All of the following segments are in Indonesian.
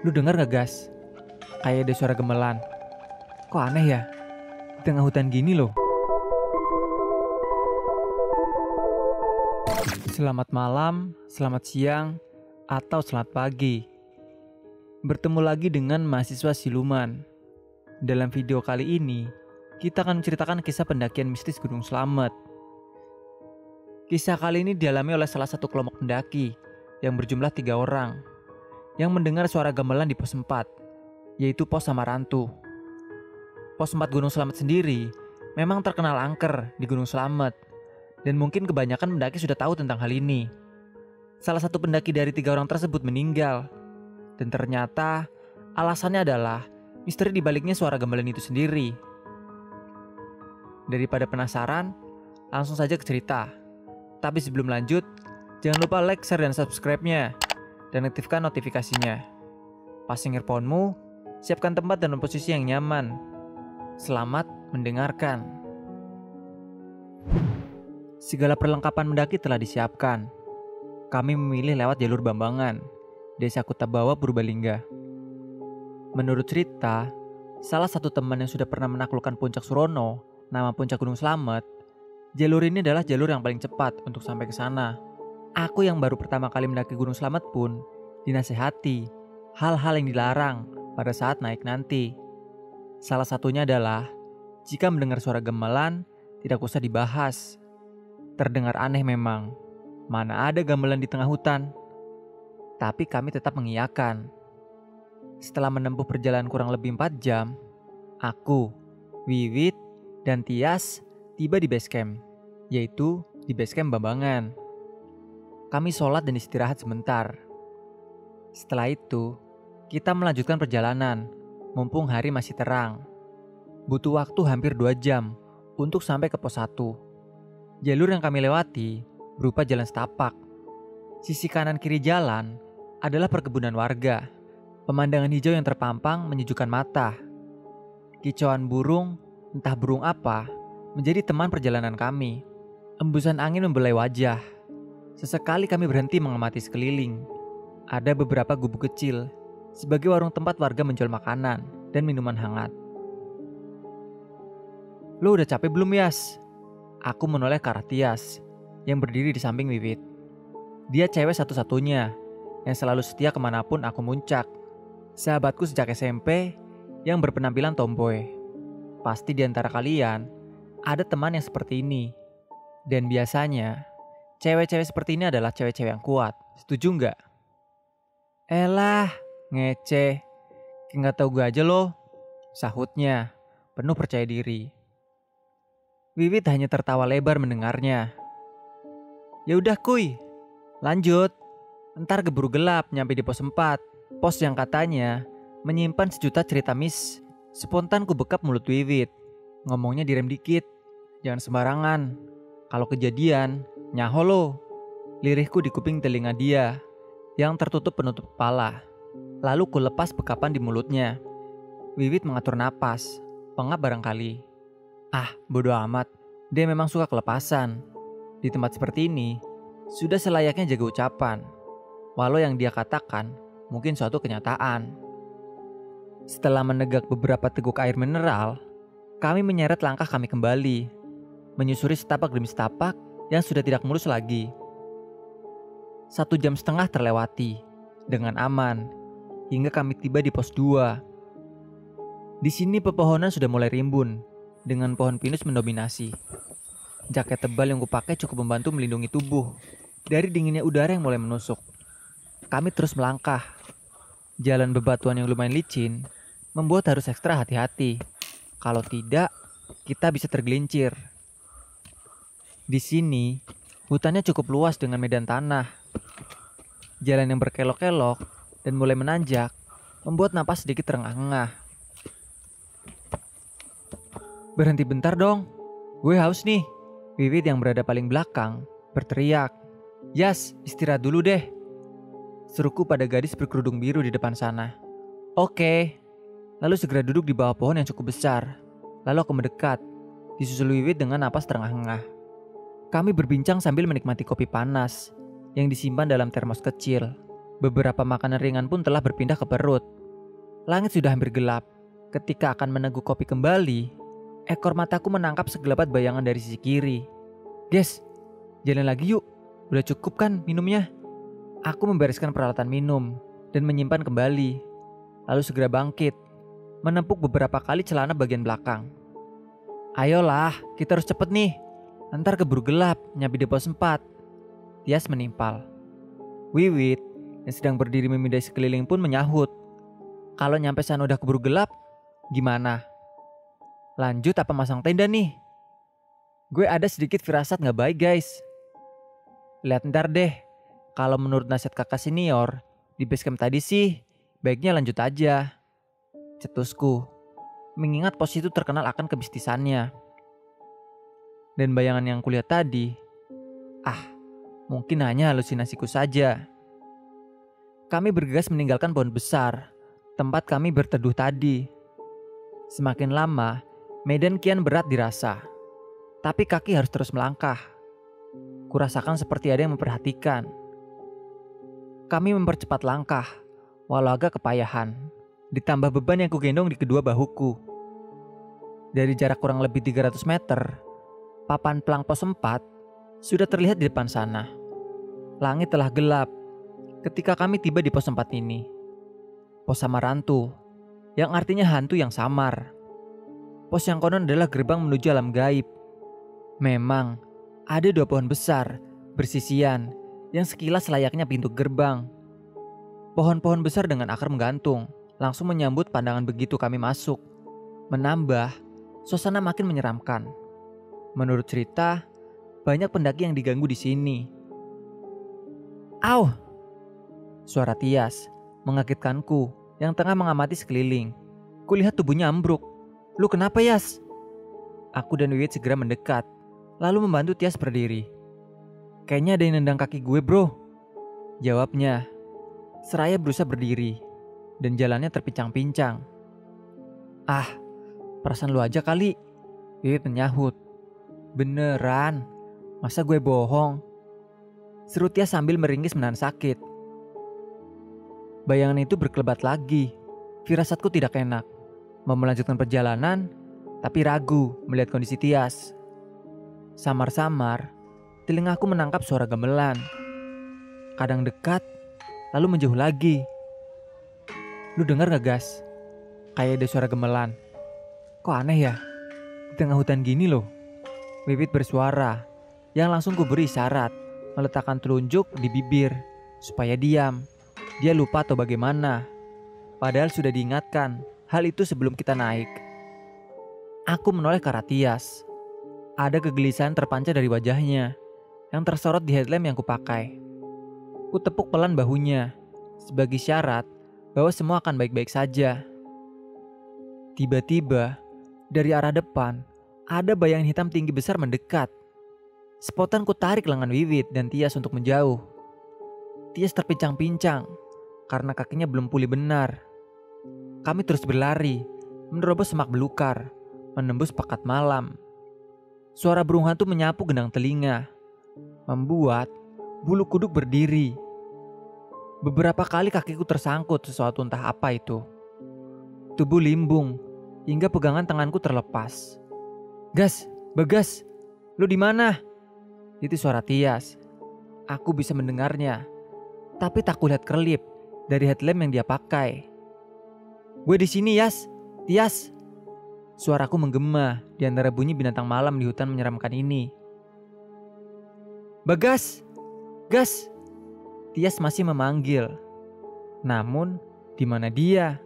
Lu dengar gak gas? Kayak ada suara gemelan. Kok aneh ya? Di tengah hutan gini loh. Selamat malam, selamat siang, atau selamat pagi. Bertemu lagi dengan mahasiswa siluman. Dalam video kali ini, kita akan menceritakan kisah pendakian mistis Gunung Slamet. Kisah kali ini dialami oleh salah satu kelompok pendaki yang berjumlah tiga orang yang mendengar suara gamelan di pos 4, yaitu pos Samarantu. Pos 4 Gunung Slamet sendiri memang terkenal angker di Gunung Slamet, dan mungkin kebanyakan pendaki sudah tahu tentang hal ini. Salah satu pendaki dari tiga orang tersebut meninggal, dan ternyata alasannya adalah misteri di baliknya suara gamelan itu sendiri. Daripada penasaran, langsung saja ke cerita. Tapi sebelum lanjut, jangan lupa like, share, dan subscribe-nya dan aktifkan notifikasinya. Pasang earphone-mu, siapkan tempat dan posisi yang nyaman. Selamat mendengarkan. Segala perlengkapan mendaki telah disiapkan. Kami memilih lewat jalur Bambangan, Desa Kutabawa, Purbalingga. Menurut cerita, salah satu teman yang sudah pernah menaklukkan puncak Surono, nama puncak Gunung Slamet, jalur ini adalah jalur yang paling cepat untuk sampai ke sana. Aku yang baru pertama kali mendaki Gunung Slamet pun dinasehati hal-hal yang dilarang pada saat naik nanti. Salah satunya adalah jika mendengar suara gemelan tidak usah dibahas. Terdengar aneh memang, mana ada gamelan di tengah hutan. Tapi kami tetap mengiyakan. Setelah menempuh perjalanan kurang lebih 4 jam, aku, Wiwit, dan Tias tiba di base camp, yaitu di base camp Bambangan. Kami sholat dan istirahat sebentar. Setelah itu, kita melanjutkan perjalanan, mumpung hari masih terang. Butuh waktu hampir dua jam untuk sampai ke pos 1. Jalur yang kami lewati berupa jalan setapak. Sisi kanan kiri jalan adalah perkebunan warga. Pemandangan hijau yang terpampang menyejukkan mata. Kicauan burung, entah burung apa, menjadi teman perjalanan kami. Embusan angin membelai wajah Sesekali kami berhenti mengamati sekeliling. Ada beberapa gubuk kecil sebagai warung tempat warga menjual makanan dan minuman hangat. Lo udah capek belum Yas? Aku menoleh ke arah Tias yang berdiri di samping Wiwit. Dia cewek satu-satunya yang selalu setia ke mana pun aku muncak. Sahabatku sejak SMP yang berpenampilan tomboy. Pasti di antara kalian ada teman yang seperti ini. Dan biasanya Cewek-cewek seperti ini adalah cewek-cewek yang kuat. Setuju nggak? Elah, ngece. Nggak tahu gue aja loh. Sahutnya, penuh percaya diri. Wiwit hanya tertawa lebar mendengarnya. Ya udah kuy, lanjut. Ntar keburu gelap nyampe di pos 4. Pos yang katanya menyimpan sejuta cerita mis. Spontan ku bekap mulut Wiwit. Ngomongnya direm dikit. Jangan sembarangan. Kalau kejadian, Nyaho lo, lirihku di kuping telinga dia yang tertutup penutup kepala. Lalu ku lepas bekapan di mulutnya. Wiwit mengatur napas, pengap barangkali. Ah, bodoh amat. Dia memang suka kelepasan. Di tempat seperti ini, sudah selayaknya jaga ucapan. Walau yang dia katakan mungkin suatu kenyataan. Setelah menegak beberapa teguk air mineral, kami menyeret langkah kami kembali. Menyusuri setapak demi setapak yang sudah tidak mulus lagi. Satu jam setengah terlewati dengan aman hingga kami tiba di pos 2. Di sini pepohonan sudah mulai rimbun dengan pohon pinus mendominasi. Jaket tebal yang kupakai cukup membantu melindungi tubuh dari dinginnya udara yang mulai menusuk. Kami terus melangkah. Jalan bebatuan yang lumayan licin membuat harus ekstra hati-hati. Kalau tidak, kita bisa tergelincir. Di sini, hutannya cukup luas dengan medan tanah. Jalan yang berkelok-kelok dan mulai menanjak membuat napas sedikit terengah-engah. Berhenti bentar dong, gue haus nih. Wiwit yang berada paling belakang berteriak, Yas, istirahat dulu deh. Seruku pada gadis berkerudung biru di depan sana. Oke. Lalu segera duduk di bawah pohon yang cukup besar. Lalu aku mendekat, disusul Wiwit dengan napas terengah-engah. Kami berbincang sambil menikmati kopi panas yang disimpan dalam termos kecil. Beberapa makanan ringan pun telah berpindah ke perut. Langit sudah hampir gelap. Ketika akan meneguk kopi kembali, ekor mataku menangkap segelabat bayangan dari sisi kiri. Guys, jalan lagi yuk. Udah cukup kan minumnya? Aku membereskan peralatan minum dan menyimpan kembali. Lalu segera bangkit, menempuk beberapa kali celana bagian belakang. Ayolah, kita harus cepet nih. Ntar keburu gelap, nyampe di pos 4. Tias menimpal. Wiwit yang sedang berdiri memindai sekeliling pun menyahut. Kalau nyampe sana udah keburu gelap, gimana? Lanjut apa masang tenda nih? Gue ada sedikit firasat gak baik guys. Lihat ntar deh, kalau menurut nasihat kakak senior, di basecamp tadi sih, baiknya lanjut aja. Cetusku, mengingat pos itu terkenal akan kebisnisannya. Dan bayangan yang kulihat tadi, ah, mungkin hanya halusinasiku saja. Kami bergegas meninggalkan pohon besar, tempat kami berteduh tadi. Semakin lama, medan kian berat dirasa. Tapi kaki harus terus melangkah. Kurasakan seperti ada yang memperhatikan. Kami mempercepat langkah, walau agak kepayahan. Ditambah beban yang kugendong di kedua bahuku. Dari jarak kurang lebih 300 meter, papan pelang pos 4 sudah terlihat di depan sana. Langit telah gelap ketika kami tiba di pos 4 ini. Pos Samarantu, yang artinya hantu yang samar. Pos yang konon adalah gerbang menuju alam gaib. Memang, ada dua pohon besar, bersisian, yang sekilas layaknya pintu gerbang. Pohon-pohon besar dengan akar menggantung, langsung menyambut pandangan begitu kami masuk. Menambah, suasana makin menyeramkan. Menurut cerita, banyak pendaki yang diganggu di sini. Au! Suara Tias mengagetkanku yang tengah mengamati sekeliling. Kulihat tubuhnya ambruk. Lu kenapa Yas? Aku dan Wiwit segera mendekat, lalu membantu Tias berdiri. Kayaknya ada yang nendang kaki gue bro. Jawabnya. Seraya berusaha berdiri, dan jalannya terpincang-pincang. Ah, perasaan lu aja kali. Wiwit menyahut. Beneran? Masa gue bohong? Seru Tias sambil meringis menahan sakit. Bayangan itu berkelebat lagi. Firasatku tidak enak. Mau melanjutkan perjalanan, tapi ragu melihat kondisi Tias. Samar-samar, telingaku menangkap suara gamelan. Kadang dekat, lalu menjauh lagi. Lu dengar gak gas? Kayak ada suara gemelan. Kok aneh ya? Di tengah hutan gini loh. Wibit bersuara, yang langsung kuberi syarat meletakkan telunjuk di bibir supaya diam. Dia lupa atau bagaimana. Padahal sudah diingatkan hal itu sebelum kita naik. Aku menoleh ke arah Tias. Ada kegelisahan terpancar dari wajahnya yang tersorot di headlamp yang kupakai. Ku tepuk pelan bahunya sebagai syarat bahwa semua akan baik-baik saja. Tiba-tiba, dari arah depan, ada bayangan hitam tinggi besar mendekat. Sepotan ku tarik lengan Wiwit dan Tias untuk menjauh. Tias terpincang-pincang karena kakinya belum pulih benar. Kami terus berlari, menerobos semak belukar, menembus pekat malam. Suara burung hantu menyapu gendang telinga, membuat bulu kuduk berdiri. Beberapa kali kakiku tersangkut sesuatu entah apa itu. Tubuh limbung hingga pegangan tanganku terlepas. Gas, Bagas, lu di mana? Itu suara Tias. Aku bisa mendengarnya, tapi tak kulihat kerlip dari headlamp yang dia pakai. Gue di sini, Yas. Tias. Suaraku menggema di antara bunyi binatang malam di hutan menyeramkan ini. Bagas! Gas! Tias masih memanggil. Namun, di mana dia?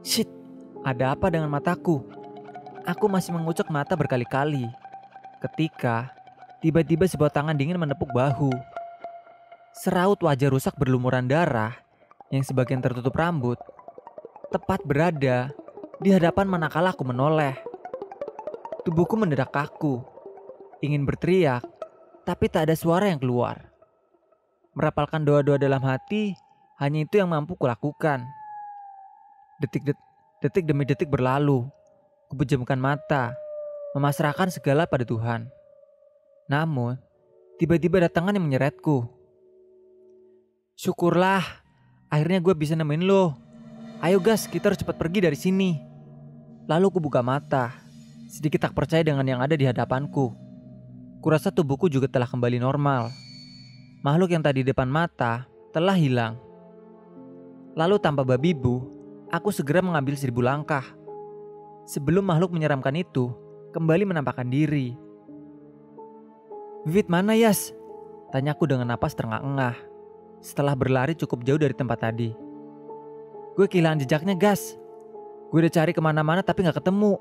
Shit, ada apa dengan mataku? Aku masih mengucek mata berkali-kali. Ketika tiba-tiba sebuah tangan dingin menepuk bahu. Seraut wajah rusak berlumuran darah yang sebagian tertutup rambut, tepat berada di hadapan manakala aku menoleh. Tubuhku mendadak kaku, ingin berteriak, tapi tak ada suara yang keluar. Merapalkan doa-doa dalam hati, hanya itu yang mampu kulakukan. Detik, detik, detik demi detik berlalu, kupejamkan mata, memasrahkan segala pada Tuhan. Namun, tiba-tiba datangan yang menyeretku. Syukurlah Akhirnya gue bisa nemuin lo. Ayo gas, kita harus cepat pergi dari sini. Lalu aku buka mata, sedikit tak percaya dengan yang ada di hadapanku. Kurasa tubuhku juga telah kembali normal. Makhluk yang tadi di depan mata telah hilang. Lalu tanpa babi bu, aku segera mengambil seribu langkah. Sebelum makhluk menyeramkan itu kembali menampakkan diri. Vivit mana Yas? Tanyaku dengan napas terengah-engah. Setelah berlari cukup jauh dari tempat tadi. Gue kehilangan jejaknya gas. Gue udah cari ke mana-mana tapi gak ketemu.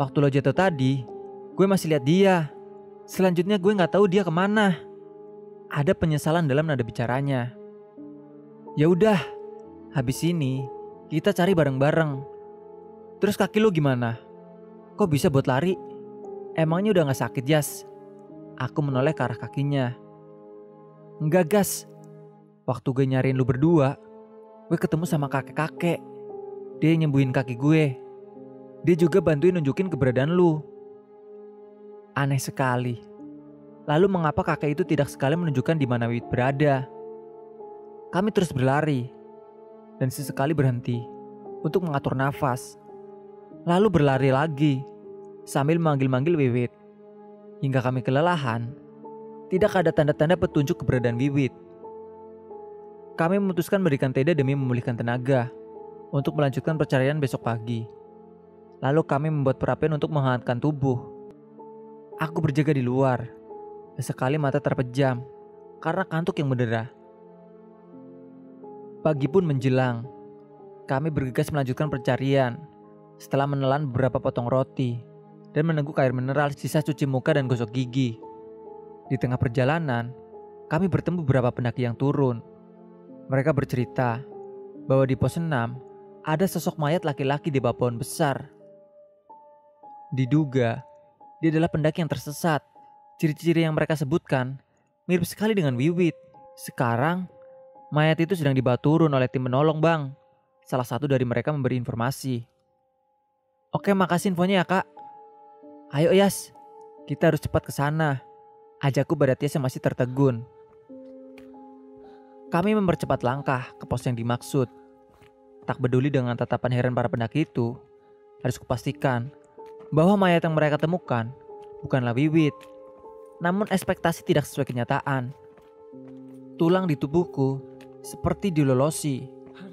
Waktu lo jatuh tadi, gue masih lihat dia. Selanjutnya gue gak tahu dia ke mana. Ada penyesalan dalam nada bicaranya. Ya udah, habis ini kita cari bareng-bareng. Terus kaki lo gimana? Kok bisa buat lari? Emangnya udah gak sakit, Jas? Aku menoleh ke arah kakinya. Enggak, Gas. Waktu gue nyariin lu berdua, gue ketemu sama kakek-kakek. Dia nyembuhin kaki gue. Dia juga bantuin nunjukin keberadaan lu. Aneh sekali. Lalu mengapa kakek itu tidak sekali menunjukkan di mana Wit berada? Kami terus berlari dan sesekali berhenti untuk mengatur nafas. Lalu berlari lagi sambil manggil-manggil Wiwit. Hingga kami kelelahan, tidak ada tanda-tanda petunjuk keberadaan Wiwit. Kami memutuskan memberikan Teda demi memulihkan tenaga untuk melanjutkan percarian besok pagi. Lalu kami membuat perapian untuk menghangatkan tubuh. Aku berjaga di luar. Sekali mata terpejam karena kantuk yang mendera. Pagi pun menjelang. Kami bergegas melanjutkan pencarian setelah menelan beberapa potong roti dan meneguk air mineral sisa cuci muka dan gosok gigi. Di tengah perjalanan, kami bertemu beberapa pendaki yang turun. Mereka bercerita bahwa di pos 6 ada sosok mayat laki-laki di bawah pohon besar. Diduga, dia adalah pendaki yang tersesat. Ciri-ciri yang mereka sebutkan mirip sekali dengan Wiwit. Sekarang, mayat itu sedang dibawa turun oleh tim menolong, Bang. Salah satu dari mereka memberi informasi. Oke, makasih infonya ya, Kak. Ayo, Yas. Kita harus cepat ke sana. Ajakku Tias yang masih tertegun. Kami mempercepat langkah ke pos yang dimaksud. Tak peduli dengan tatapan heran para pendaki itu, harus kupastikan bahwa mayat yang mereka temukan bukanlah Wiwit. Namun ekspektasi tidak sesuai kenyataan. Tulang di tubuhku seperti dilolosi,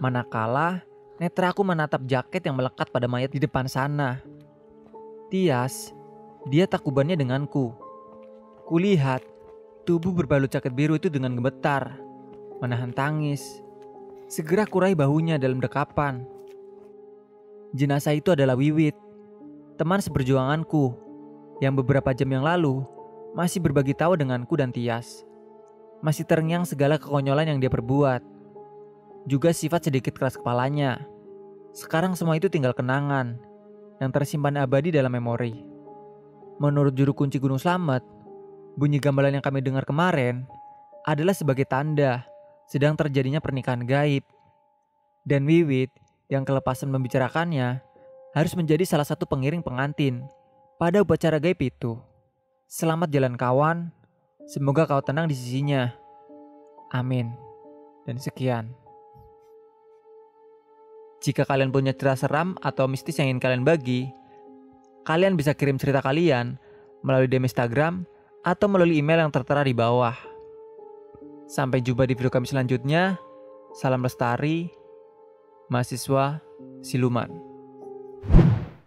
manakala netra aku menatap jaket yang melekat pada mayat di depan sana. Tias, dia takubannya denganku. Kulihat tubuh berbalut jaket biru itu dengan gemetar, menahan tangis, Segera kurai bahunya dalam dekapan. Jenazah itu adalah Wiwit, teman seperjuanganku, yang beberapa jam yang lalu masih berbagi tawa denganku dan Tias. Masih terngiang segala kekonyolan yang dia perbuat. Juga sifat sedikit keras kepalanya. Sekarang semua itu tinggal kenangan yang tersimpan abadi dalam memori. Menurut juru kunci Gunung Slamet, bunyi gamelan yang kami dengar kemarin adalah sebagai tanda sedang terjadinya pernikahan gaib. Dan Wiwit yang kelepasan membicarakannya harus menjadi salah satu pengiring pengantin pada upacara gaib itu. Selamat jalan kawan, semoga kau tenang di sisinya. Amin. Dan sekian. Jika kalian punya cerita seram atau mistis yang ingin kalian bagi, kalian bisa kirim cerita kalian melalui DM Instagram atau melalui email yang tertera di bawah. Sampai jumpa di video kami selanjutnya. Salam lestari, mahasiswa siluman.